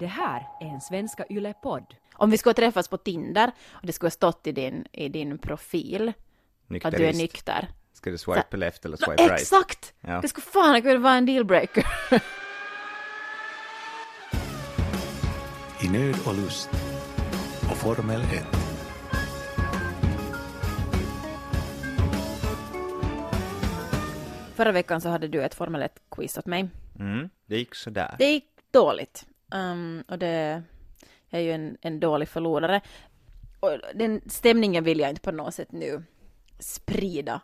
Det här är en Svenska Yle-podd. Om vi skulle träffas på Tinder och det skulle ha stått i din, i din profil att du är nykter. Ska du swipa left eller swipe right? Exakt! Ja. Det skulle fan kunna vara en dealbreaker. I nöd och lust och Formel 1. Förra veckan så hade du ett Formel 1-quiz åt mig. Mm, det gick sådär. Det gick dåligt. Um, och det jag är ju en, en dålig förlorare. Och den stämningen vill jag inte på något sätt nu sprida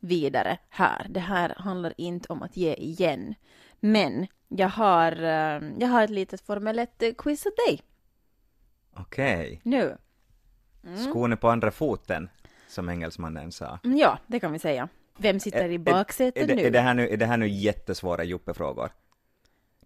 vidare här. Det här handlar inte om att ge igen. Men jag har, eh, jag har ett litet Formel 1-quiz åt dig Okej. nu. Skon är på andra foten, som engelsmannen sa. Mm, Ja, det kan vi säga. Vem sitter i baksätet är, det, nu? är, det här nu? är det här nu jättesvåra Joppe-frågor?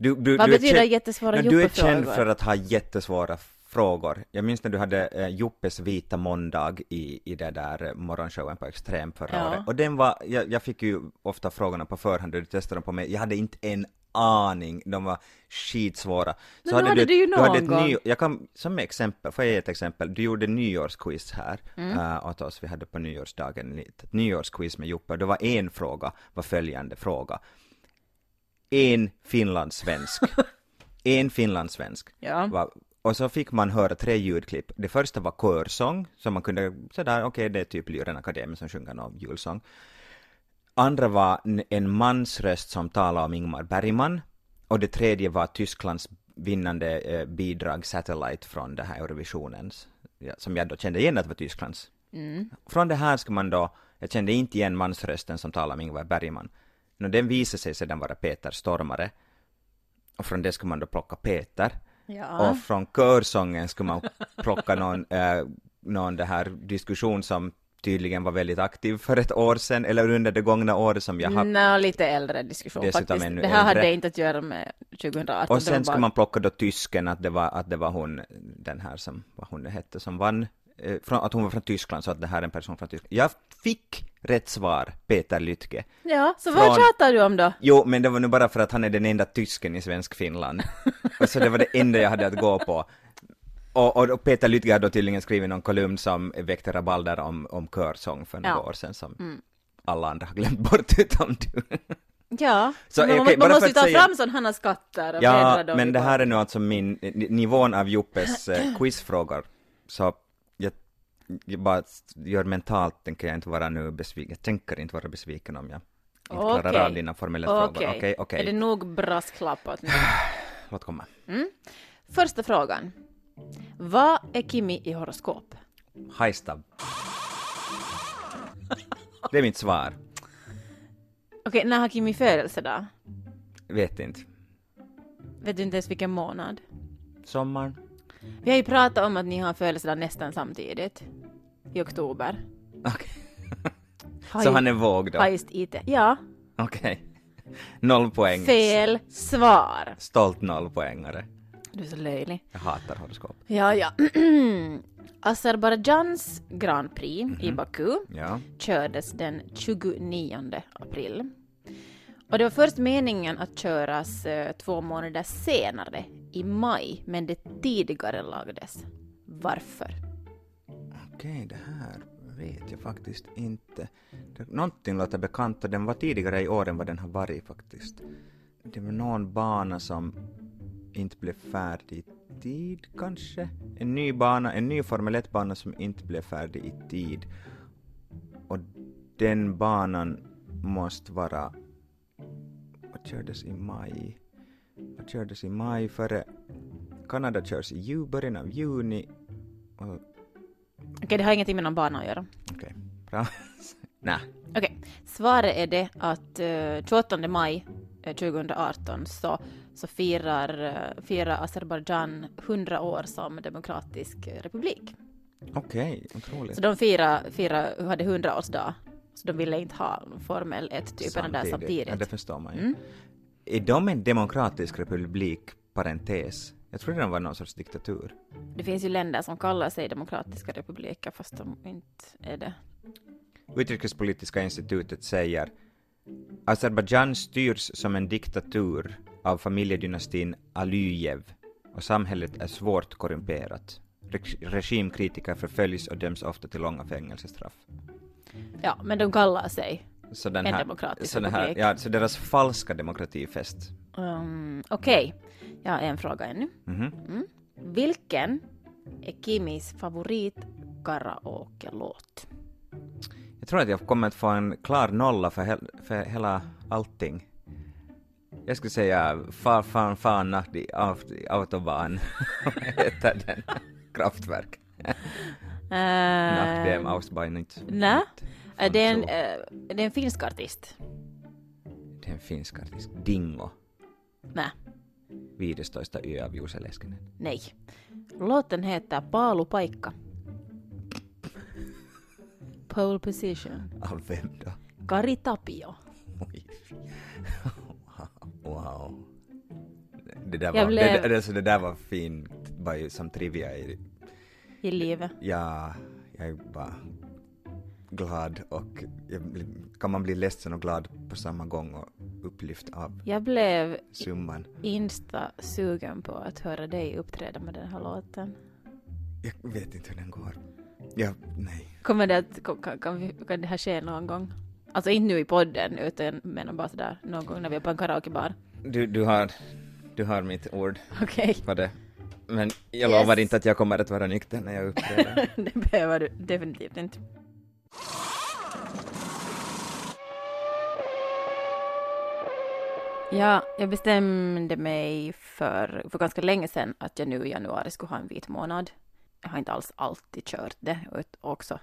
Du, du, Vad du betyder känd- jättesvåra Du är känd för att ha jättesvåra frågor. Jag minns när du hade eh, Joppes vita måndag i, i det där morgonshowen på Extrem förra Ja. året. Och den var, jag, jag fick ju ofta frågorna på förhand och du testade dem på mig. Jag hade inte en aning, de var skitsvåra. Men nu hade du ju du hade ett någon gång. ny, jag kan, som exempel, får jag ge ett exempel? Du gjorde nyårsquiz här Mm. eh, åt oss, vi hade på nyårsdagen ett nyårsquiz med Joppe, och det var en fråga, var följande fråga. En finlandssvensk, en finlandssvensk Ja. var, och så fick man höra tre ljudklipp. Det första var körsång, så man kunde sådär, okej det är typ Lyren Akademi som sjunger någon julsång. Andra var en mans röst som talade om Ingmar Bergman. Och det tredje var Tysklands vinnande eh, bidrag Satellite från det här Eurovisionens, ja, som jag då kände igen att det var Tysklands. Från det här ska man då, jag kände inte igen mansrösten som talade om Ingmar Bergman. Nå, den visade sig sedan vara Peter Stormare. Och från det ska man då plocka Peter. Ja. Och från körsången skulle man plocka någon, eh, någon det här diskussion som tydligen var väldigt aktiv för ett år sedan, eller under det gångna året som jag har. Nå, lite äldre diskussion Dessutom faktiskt. ännu Det här äldre. hade inte att göra med 2018. Och sen ska bara- man plocka då tysken, att det var, att det var hon, den här som, vad hon hette, som vann, att hon var från Tyskland, så att det här är en person från Tyskland. Jag fick rätt svar, Peter Lytke. Ja, så från- vad tjatar du om då? Jo, men det var nu bara för att han är den enda tysken i svensk Finland. och så det var det enda jag hade att gå på. Och, och, och Peter Lytke hade då tydligen skrivit någon kolumn som väckte rabalder om, om körsång för några Ja. Mm. år sedan som alla andra har glömt bort utom du. Ja, Så, man, okej, man måste ju ta säga- fram sådana skatter och Ja, dem men det här är nu alltså min, ni- nivån av Joppes eh, quizfrågor. Så jag, bara gör mentalt, tänker jag inte vara nu besviken, jag tänker inte vara besviken om jag inte klarar Okej. av dina Formel 1-frågor. Okej, Okej, okej, är det nog brasklappat nu? låt komma. Första frågan. Vad är Kimi i horoskop? Hajstab. Det är mitt svar. Okej, när har Kimi födelsedag? Vet inte. Vet du inte ens vilken månad? Sommaren? Vi har ju pratat om att ni har födelsedag nästan samtidigt. I oktober. Okej. Har Så han är våg då? just IT. Ja, Okej. Noll poäng. fel svar. Stolt nollpoängare. Du är så löjlig. Jag hatar horoskop. Ja, ja. Azerbajdzjans Grand Prix i Baku Ja. kördes den 29 april. Och det var först meningen att köras eh, två månader senare, i maj, men det tidigare lagdes. Varför? Okej, det här vet jag faktiskt inte. Någonting låter bekant och den var tidigare i år än vad den har varit faktiskt. Det var någon bana som inte blev färdig i tid kanske? En ny bana, en ny Formel 1-bana som inte blev färdig i tid. Och den banan måste vara... Vad kördes i maj? Vad kördes i maj före... Kanada körs i ju, början av juni. Och Okej, det har ingenting med någon bana att göra. Okej, bra. Nej. Okej, svaret är det att eh, 28 maj eh, 2018 så, så firar, eh, firar Azerbajdzjan 100 år som demokratisk eh, republik. Okej, otroligt. Så de firar, firar, hade 100-årsdag. Så de ville inte ha Formel 1-typerna där samtidigt. Ja, det förstår man ju. Mm. Är de en demokratisk republik, parentes? Jag trodde de var någon sorts diktatur. Det finns ju länder som kallar sig demokratiska republiker fast de inte är det. Utrikespolitiska institutet säger Azerbajdzjan styrs som en diktatur av familjedynastin Alyjev och samhället är svårt korrumperat. Reg- regimkritiker förföljs och döms ofta till långa fängelsestraff. Ja, men de kallar sig Så den En här, demokratisk så den här, ja, så deras falska demokratifest. Um, Okej, jag har en fråga ännu. Mhm. Vilken är Kimis favorit karaoke-låt? Jag tror att jag kommer att få en klar nolla för, hel, för hela allting. Jag skulle säga Far fan fan die Autobahn. Vad heter den? Kraftwerk. Nach dem Ausbein. Nej, Fan, det är en, så. eh, det är en finsk artist. Det är en finsk artist. Dingo. Nej, Viidestoista yö av Juuso Leskinen. nej. Låten heter Paalupaikka. Pole position. Av vem då? Kari Tapio. Wow. Det där, var, blev- det, det, alltså det där var fint, bara som trivia i I livet. Ja, jag är bara glad och kan man bli ledsen och glad på samma gång och upplyft av Jag blev summan. insta sugen på att höra dig uppträda med den här låten. Jag vet inte hur den går. Ja, nej. Kommer det att, kan, kan, vi, kan det här ske någon gång? Alltså inte nu i podden, utan menar bara sådär någon gång när vi är på en karaokebar. Du, du, har, du har mitt ord Okej, på det. Men jag Yes. lovar inte att jag kommer att vara nykter när jag uppträder. det behöver du definitivt inte. Ja, jag bestämde mig för, för ganska länge sedan att jag nu i januari skulle ha en vit månad. Jag har inte alls alltid kört det och också.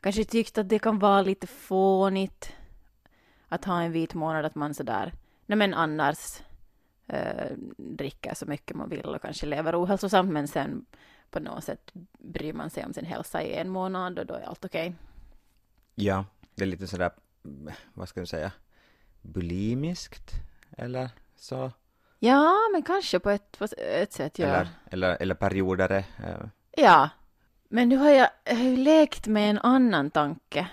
Kanske tyckt att det kan vara lite fånigt att ha en vit månad, att man sådär, nej men annars eh, dricker så mycket man vill och kanske lever ohälsosamt, men sen på något sätt bryr man sig om sin hälsa i en månad och då är allt okej. ja, det är lite sådär, vad ska jag säga, bulimiskt eller så. Ja, men kanske på ett, på ett sätt, ja. Eller, eller, eller periodare. eh, Ja, men nu har jag, jag har ju lekt med en annan tanke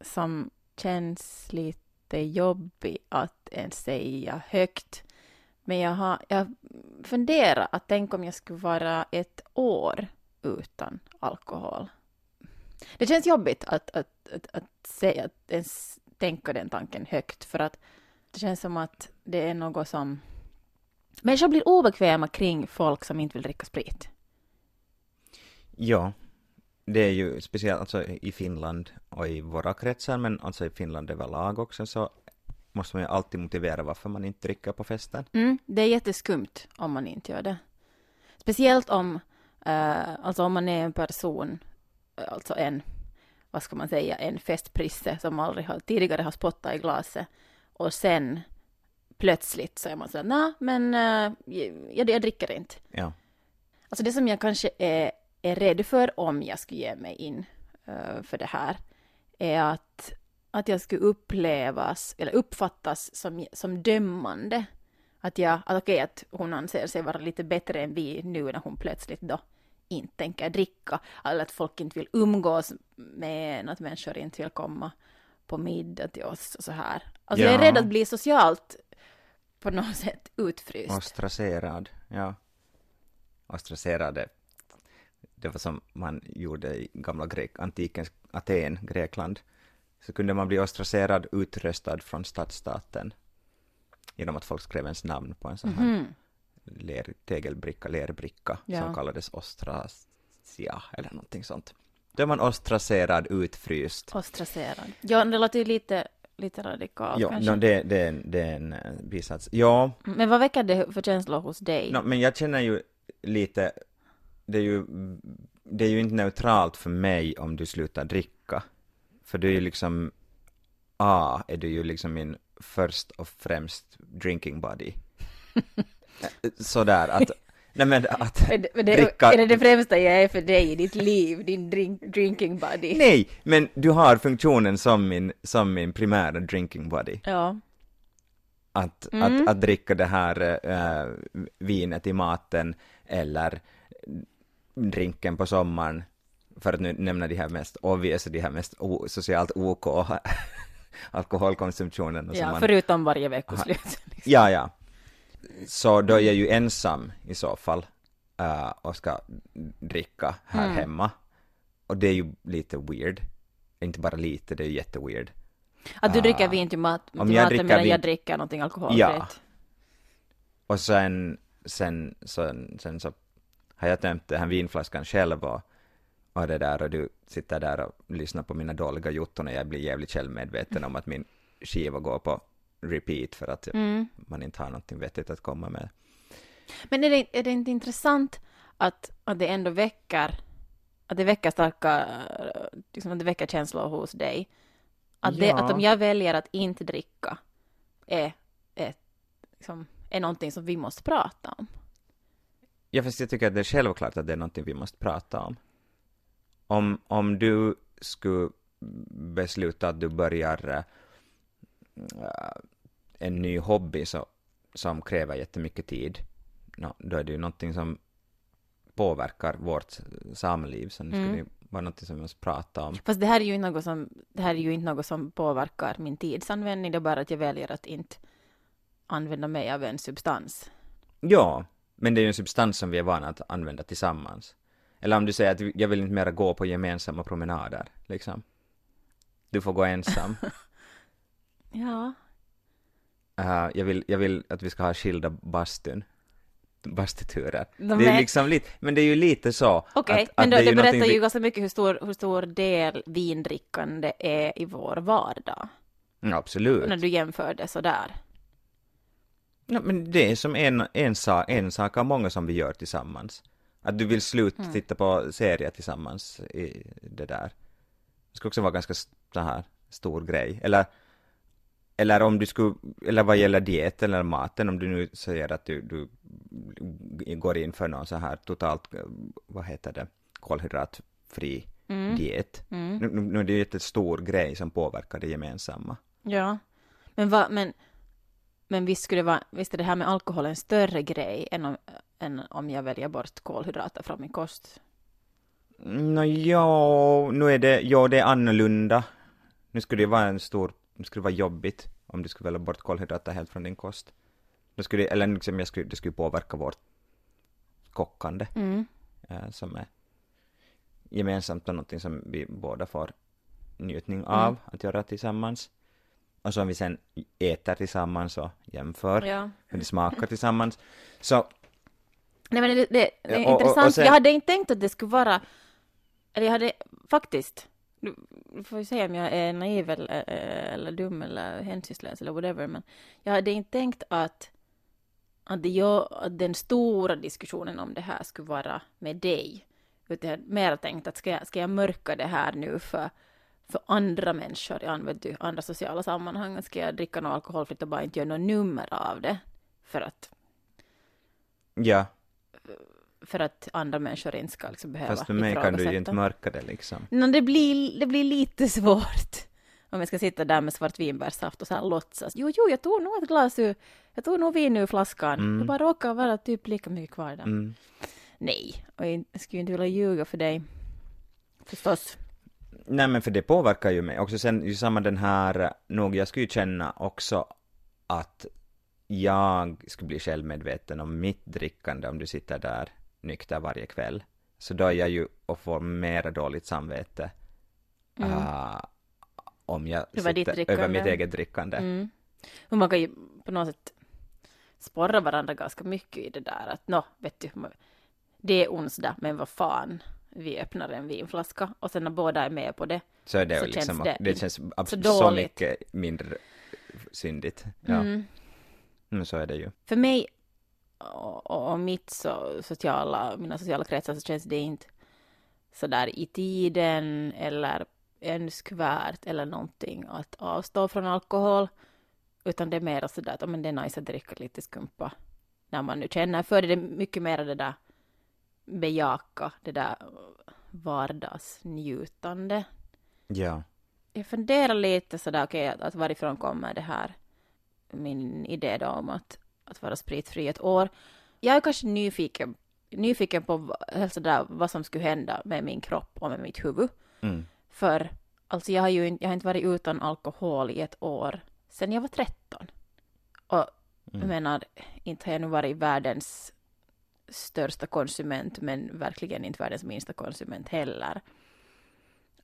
som känns lite jobbig att ens säga högt. Men jag har jag funderat att tänk om jag skulle vara ett år utan alkohol. Det känns jobbigt att, att, att, att, säga, att ens tänka den tanken högt för att det känns som att det är något som... Människor blir obekväma kring folk som inte vill dricka sprit. Ja, det är ju speciellt alltså i Finland och i våra kretsar, men alltså i Finland överlag också, så måste man ju alltid motivera varför man inte dricker på festen. Mm, det är jätteskumt om man inte gör det. Speciellt om, eh, alltså om man är en person, eh, alltså en, vad ska man säga, en festprisse som aldrig har, tidigare har spottat i glaset och sen plötsligt så är man så nej men eh, jag, jag dricker inte. Ja, Alltså det som jag kanske är, är rädd för om jag skulle ge mig in eh, för det här är att, att jag skulle upplevas eller uppfattas som, som dömande. Att jag, att okej att hon anser sig vara lite bättre än vi nu när hon plötsligt då inte tänker dricka. Eller att folk inte vill umgås med en, att människor inte vill komma på middag till oss och så här. Alltså jag är Ja. rädd att bli socialt på något sätt utfryst. ostracerad, ja. Ostracerade, det var som man gjorde i gamla Grek, antikens Aten, Grekland. Så kunde man bli ostracerad, utröstad från stadsstaten genom att folk skrev ens namn på en sån här Mhm. ler, tegelbricka, lerbricka Ja. som kallades ostracia eller någonting sånt. Då är man ostracerad, utfryst. Ostracerad. Ja, det låter ju lite, lite radikalt Ja, kanske. no, det, det, är en, det är en eh, bisats. Ja, Men vad väcker det för känslor hos dig? no, men jag känner ju lite, det är ju, det är ju inte neutralt för mig om du slutar dricka. För du är ju liksom, A, är du ju liksom min först och främst drinking buddy. Sådär att, nej men att det, dricka- är det det främsta jag är för dig i ditt liv, din drink, drinking buddy? Nej, men du har funktionen som min, som min primära drinking buddy. Ja. Att, Mm. att, att dricka det här äh, vinet i maten eller drinken på sommaren, för att nu nämna de här mest obvious, de här mest socialt OK alkoholkonsumtionen. och ja, man, förutom varje veckoslut. ja, ja. så då är jag ju ensam i så fall eh, och ska dricka här Mm. hemma. Och det är ju lite weird. Inte bara lite, det är jätteweird. Att du dricker vin till, mat, till Om jag maten dricker medan vin- jag dricker någonting alkoholfritt. Ja. Och sen, sen, sen, sen så har jag tömt den här vinflaskan själv och, och det där och du sitter där och lyssnar på mina dåliga jotton och jag blir jävligt självmedveten om att min skiva går på repeat för att Mm. man inte har någonting vettigt att komma med. Men är det, är det inte intressant att, att det ändå väcker, att det väcker starka, liksom att det väcker känslor hos dig? Att, det, Ja. att om jag väljer att inte dricka är, är, liksom, är någonting som vi måste prata om. Ja, fast jag tycker att det är självklart att det är någonting vi måste prata om. Om, om du skulle besluta att du börjar äh, en ny hobby så, som kräver jättemycket tid, nå, då är det ju någonting som påverkar vårt samliv, så det skulle Mm. ju vara någonting som vi måste prata om. Fast det här är ju inte något som, det här är ju inte något som påverkar min tidsanvändning, det är bara att jag väljer att inte använda mig av en substans. Ja, men det är ju en substans som vi är vana att använda tillsammans. Eller om du säger att jag vill inte mera gå på gemensamma promenader, liksom. Du får gå ensam. Ja. Uh, jag, vill, jag vill att vi ska ha skilda bastun. Bastuturer. De det är är- liksom lite, men det är ju lite så. Okej, att, men då, det, ju berättar ju vi- ganska mycket hur stor, hur stor del vindrickande är i vår vardag. Ja, absolut. När du jämför det sådär. Ja, men det är som en, en, sak, en sak av många som vi gör tillsammans. Att du vill sluta Mm. titta på serier tillsammans i det där. Det skulle också vara ganska så här stor grej. Eller, eller om du skulle, eller vad gäller diet eller maten, om du nu säger att du, du går in för någon så här totalt, eh, vad heter det, kolhydratfri Mm. diet. Mm. Nu, nu, nu är det ju en stor grej som påverkar det gemensamma. Ja. Men, vad, men, men visst, skulle det vara, visst är det här med alkohol en större grej än om, än om jag väljer bort kolhydrater från min kost? Nå ja, nu är det, ja det är annorlunda. Nu skulle det vara en stor, nu skulle det vara jobbigt om du skulle välja bort kolhydrater helt från din kost. Då skulle, det- eller liksom jag skulle, det skulle påverka vårt kockande, Mm. eh, som är gemensamt och någonting som vi båda får njutning av Mm. att göra tillsammans. Och som vi sen äter tillsammans och jämför Ja. hur det smakar tillsammans. Så Nej men det, det, det är Ja, och- intressant. och sen- Jag hade inte tänkt att det skulle vara, eller jag hade faktiskt, du får ju säga om jag är naiv eller, eller dum eller hänsynslös eller whatever, men jag hade inte tänkt att, att, det jag, att den stora diskussionen om det här skulle vara med dig. Utan jag hade mer tänkt att ska jag, ska jag mörka det här nu för, för andra människor i andra sociala sammanhang? Ska jag dricka något alkoholfritt och bara inte göra något nummer av det? För att ja, för att andra människor inte ska liksom behöva fast för mig kan du ju inte mörka det liksom. No, det, blir, det blir lite svårt. Om jag ska sitta där med svartvinbärssaft och så här låtsas. Jo, jo, jag tog nog ett glas ur, jag tog nog vin ur flaskan. Mm. Det bara råkar vara typ lika mycket kvar där. Mm. Nej, och jag skulle ju inte vilja ljuga för dig. Förstås. Nej men för det påverkar ju mig. Också sen, ju samma den här, nog jag skulle ju känna också att jag skulle bli självmedveten om mitt drickande om du sitter där nykter varje kväll. Så då är jag ju och får mera dåligt samvete Mm. ah, om jag sitter över mitt eget drickande. Mm. Och man kan ju på något sätt sporra varandra ganska mycket i det där att nå, vet du, det är onsdag, men vad fan, vi öppnar en vinflaska och sen när båda är med på det. Så är det Så liksom, känns det, det känns så så, mycket mindre syndigt. Ja, Mm. Mm, så är det ju. För mig och, och, mitt så, sociala, mina sociala kretsar så känns det inte sådär i tiden eller önskvärt eller någonting att avstå från alkohol. Utan det är mer sådär att men det är nice att dricka lite skumpa när man nu känner för det. Det är mycket mer det där bejaka, det där vardagsnjutande. Ja. Jag funderar lite sådär, okej, att, att varifrån kommer det här, min idé då om att, att vara spritfri ett år. Jag är kanske nyfiken, nyfiken på helt sådär, vad som skulle hända med min kropp och med mitt huvud. Mm. För alltså jag har ju inte, jag har inte varit utan alkohol i ett år sedan jag var 13. Och Jag menar, inte har jag nu varit världens största konsument, men verkligen inte världens minsta konsument heller.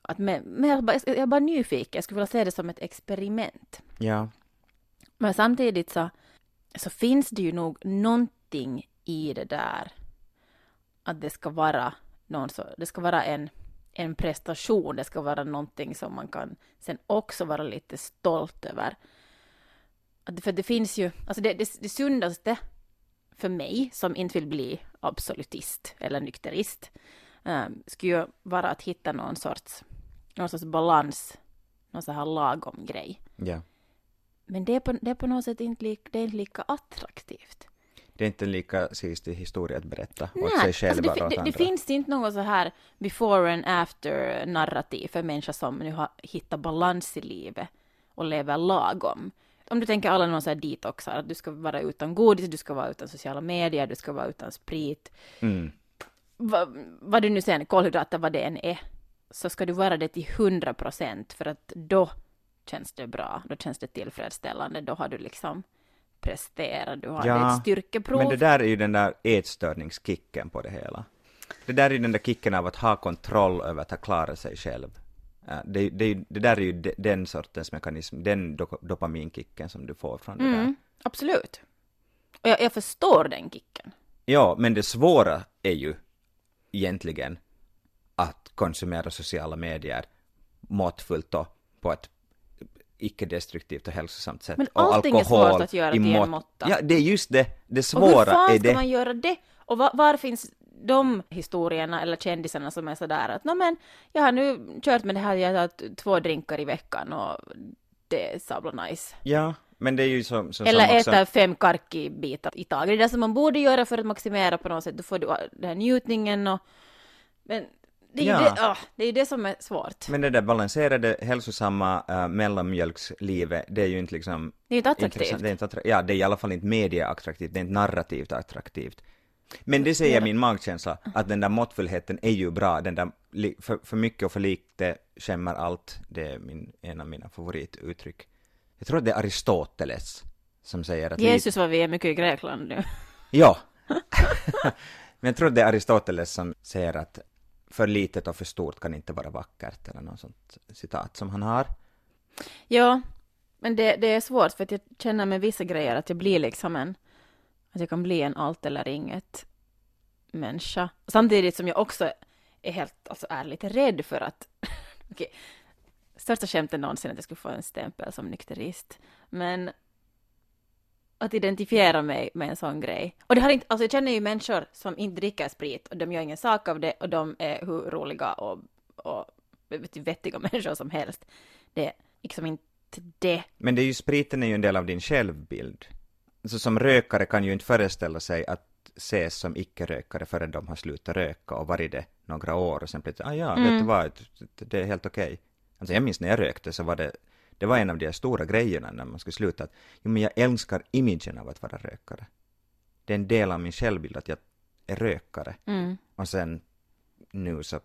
Att men, men jag, är bara, jag är bara nyfiken, jag skulle vilja se det som ett experiment. Ja. Men samtidigt så, så finns det ju nog någonting i det där att det ska vara någon så, det ska vara en, en prestation, det ska vara någonting som man kan sen också vara lite stolt över. Att, för det finns ju, alltså det, det, det sundaste för mig som inte vill bli absolutist eller nykterist um, skulle ju vara att hitta någon sorts, någon sorts balans, någon sån här lagom grej. Yeah. Men det är på, det är på något sätt inte, lik, det är inte lika attraktivt. Det är inte en lika sistig historia att berätta åt Nej, sig själva alltså det, åt det, det finns inte något så här before and after narrativ för människor som nu har hittat balans i livet och lever lagom. Om du tänker alla någon så här detoxar, att du ska vara utan godis, du ska vara utan sociala medier, du ska vara utan sprit, Mm. Va, vad du nu sen, kolhydrater, vad det än är, så ska du vara det till 100 procent för att då känns det bra, då känns det tillfredsställande, då har du liksom presterat, du har Ja, ett styrkeprov. Men det där är ju den där ätstörningskicken på det hela. Det där är ju den där kicken av att ha kontroll över att ha klarat sig själv. Det, det, det där är ju de- den sortens mekanism, den do, dopaminkicken som du får från det där. Mm, absolut. Och jag, jag förstår den kicken. Ja, men det svåra är ju egentligen att konsumera sociala medier måttfullt och på ett icke-destruktivt och hälsosamt sätt. Men och allting är alkohol svårt att göra till en mått- måtta. Ja, det är just det. Det Och svåra hur fan är ska det. man göra det? Och var, var finns de historierna eller kändisarna som är sådär att nå men jag har nu kört med det här, jag har tagit två drinkar i veckan och det är sabla nice. Ja, men det är ju som, som, Eller som också... äta fem karkibitar i taget. Det är det som man borde göra för att maximera på något sätt. Då får du den här njutningen och... Men det är Ja. det, ah, det, är ju det som är svårt. Men det där balanserade, hälsosamma uh, mellanmjölkslivet, det är ju inte liksom... Det är ju inte attraktivt. Det är inte attra- ja, det är i alla fall inte medieattraktivt, det är inte narrativt attraktivt. Men det säger min magkänsla, att den där måttfullheten är ju bra, den där för, för mycket och för lite skämmer allt, det är min, en av mina favorituttryck. Jag tror att det är Aristoteles som säger att... Jesus vad vi är mycket i Grekland nu. Ja. Men jag tror det är Aristoteles som säger att för litet och för stort kan inte vara vackert, eller något sånt citat som han har. Ja, men det, det är svårt för att jag känner med vissa grejer att jag blir liksom en, att jag kan bli en allt eller inget människa. Samtidigt som jag också är helt, alltså är lite rädd för att, okej, största skämtet någonsin att jag skulle få en stämpel som nykterist, men att identifiera mig med en sån grej. Och det har inte, alltså jag känner ju människor som inte dricker sprit och de gör ingen sak av det och de är hur roliga och, och vettiga människor som helst. Det är liksom inte det. Men det är ju, spriten är ju en del av din självbild. Så som rökare kan ju inte föreställa sig att ses som icke-rökare förrän de har slutat röka och varit det några år och sen plötsligt, ah ja, vet du vad, det är helt okej. Alltså jag minns när jag rökte så var det, det var en av de stora grejerna när man skulle sluta, att jo men jag älskar imagen av att vara rökare. Det är en del av min självbild att jag är rökare. Mm. Och sen nu så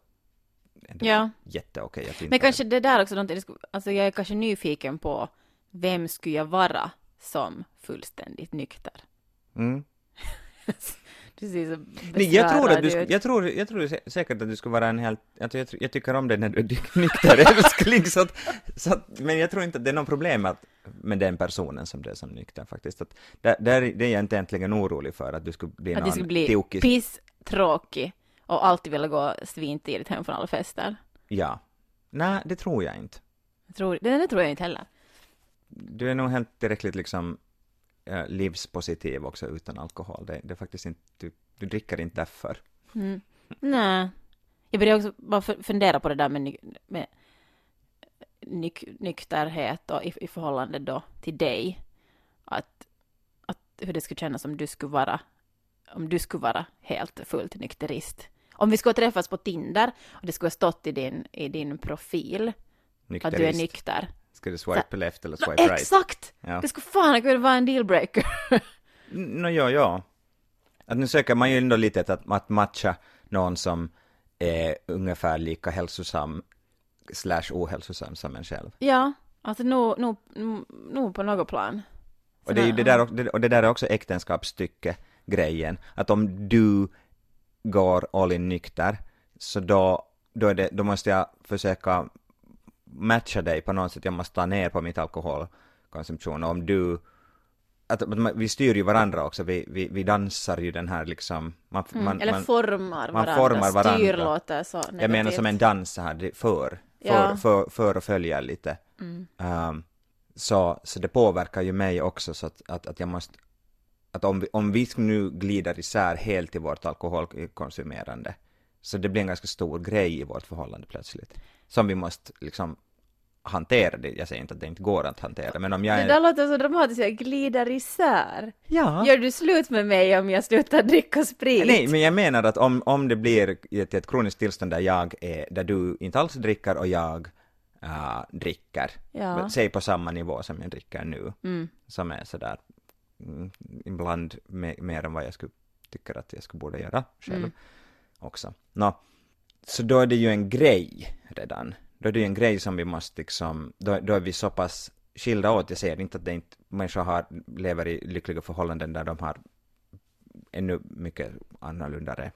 är det Ja. jätteokej att inte Men kanske det där också, alltså jag är kanske nyfiken på vem skulle jag vara som fullständigt nykter? Mm. Så Nej, jag tror att du, sk- jag tror, jag tror sä- säkert att du skulle vara en helt, jag, jag, jag tycker om det när du är nykter älskling, så att, så att, men jag tror inte att det är något problem att, med den personen som det är som nykter faktiskt. Att, där, där, det är jag inte egentligen orolig för, att du skulle bli Att någon skulle bli tokig. pisstråkig och alltid vilja gå svintidigt hem från alla fester. Ja. Nej, det tror jag inte. Jag tror, det, det tror jag inte heller. Du är nog helt tillräckligt liksom livspositiv också utan alkohol. Det, det är faktiskt inte, du, du dricker inte därför. Mm. Nej. Jag började också bara fu- fundera på det där med, med nyk, nykterhet och i, i förhållande då till dig. Att, att hur det skulle kännas om du skulle vara om du skulle vara helt fullt nykterist. Om vi skulle träffas på Tinder och det skulle ha stått i din, i din profil att du är Nykterist. nykter. Ska du swipe left eller swipe right? exakt! Ja. Det skulle fan kunna vara en dealbreaker. Nå, ja, ja. Att nu söker man ju ändå lite att, att matcha någon som är ungefär lika hälsosam slash ohälsosam som en själv. ja, alltså nog, nog, nog på något plan. Och det, är det, där, och det- där är också äktenskapsstycke grejen, att om du går all in nykter, så då, då, det, då måste jag försöka matcha dig på något sätt, jag måste ta ner på mitt alkoholkonsumtion, och om du att, att man- vi styr ju varandra också, vi, vi, vi dansar ju den här liksom, man, Mm. man, Eller man, formar man varandra. formar varandra. Styr låter så negativt. jag menar som en dans här, för, Ja. för, för och följa lite. Mm. Um, så, så det påverkar ju mig också så att, att, att jag måste att om vi, om vi nu glider isär helt i vårt alkoholkonsumerande så det blir en ganska stor grej i vårt förhållande plötsligt som vi måste liksom hantera det. Jag säger inte att det inte går att hantera men om jag Det är... där låter så dramatiskt, jag glider isär. Ja. Gör du slut med mig om jag slutar dricka sprit? Nej, men jag menar att om, om det blir i ett, ett kroniskt tillstånd där jag är, där du inte alls dricker och jag äh, dricker, Ja. säg på samma nivå som jag dricker nu, Mm. som är sådär mm, ibland me- mer än vad jag skulle tycker att jag skulle borde göra själv Mm. Också. Nå, så då är det ju en grej redan. Då är det ju en grej som vi måste liksom, då, då är vi så pass skilda åt. Jag säger inte att det inte, människor har, lever i lyckliga förhållanden där de har ännu mycket annorlunda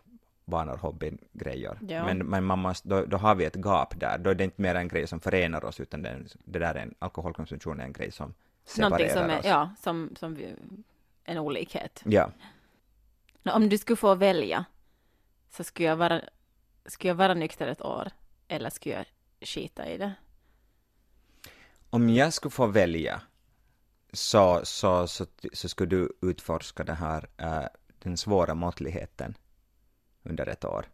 vanor, hobbyn, grejer. Ja. Men, men man måste, då, då har vi ett gap där. Då är det inte mer en grej som förenar oss, utan det, det där är en, alkoholkonsumtion är en grej som Någonting separerar som är, oss. ja, som, som vi, en olikhet. Ja. Om du skulle få välja så skulle jag vara, skulle jag vara nykter ett år eller skulle jag skita i det? Om jag skulle få välja så, så, så, så skulle du utforska det här, äh, den svåra måttligheten under ett år.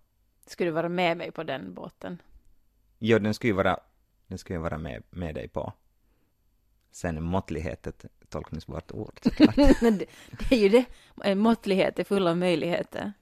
Skulle du vara med mig på den båten? Jo, den skulle ju vara, den skulle vara med, med dig på. Sen måttlighet ett tolkningsbart ord såklart. det, det är ju det, en måttlighet är full av möjligheter.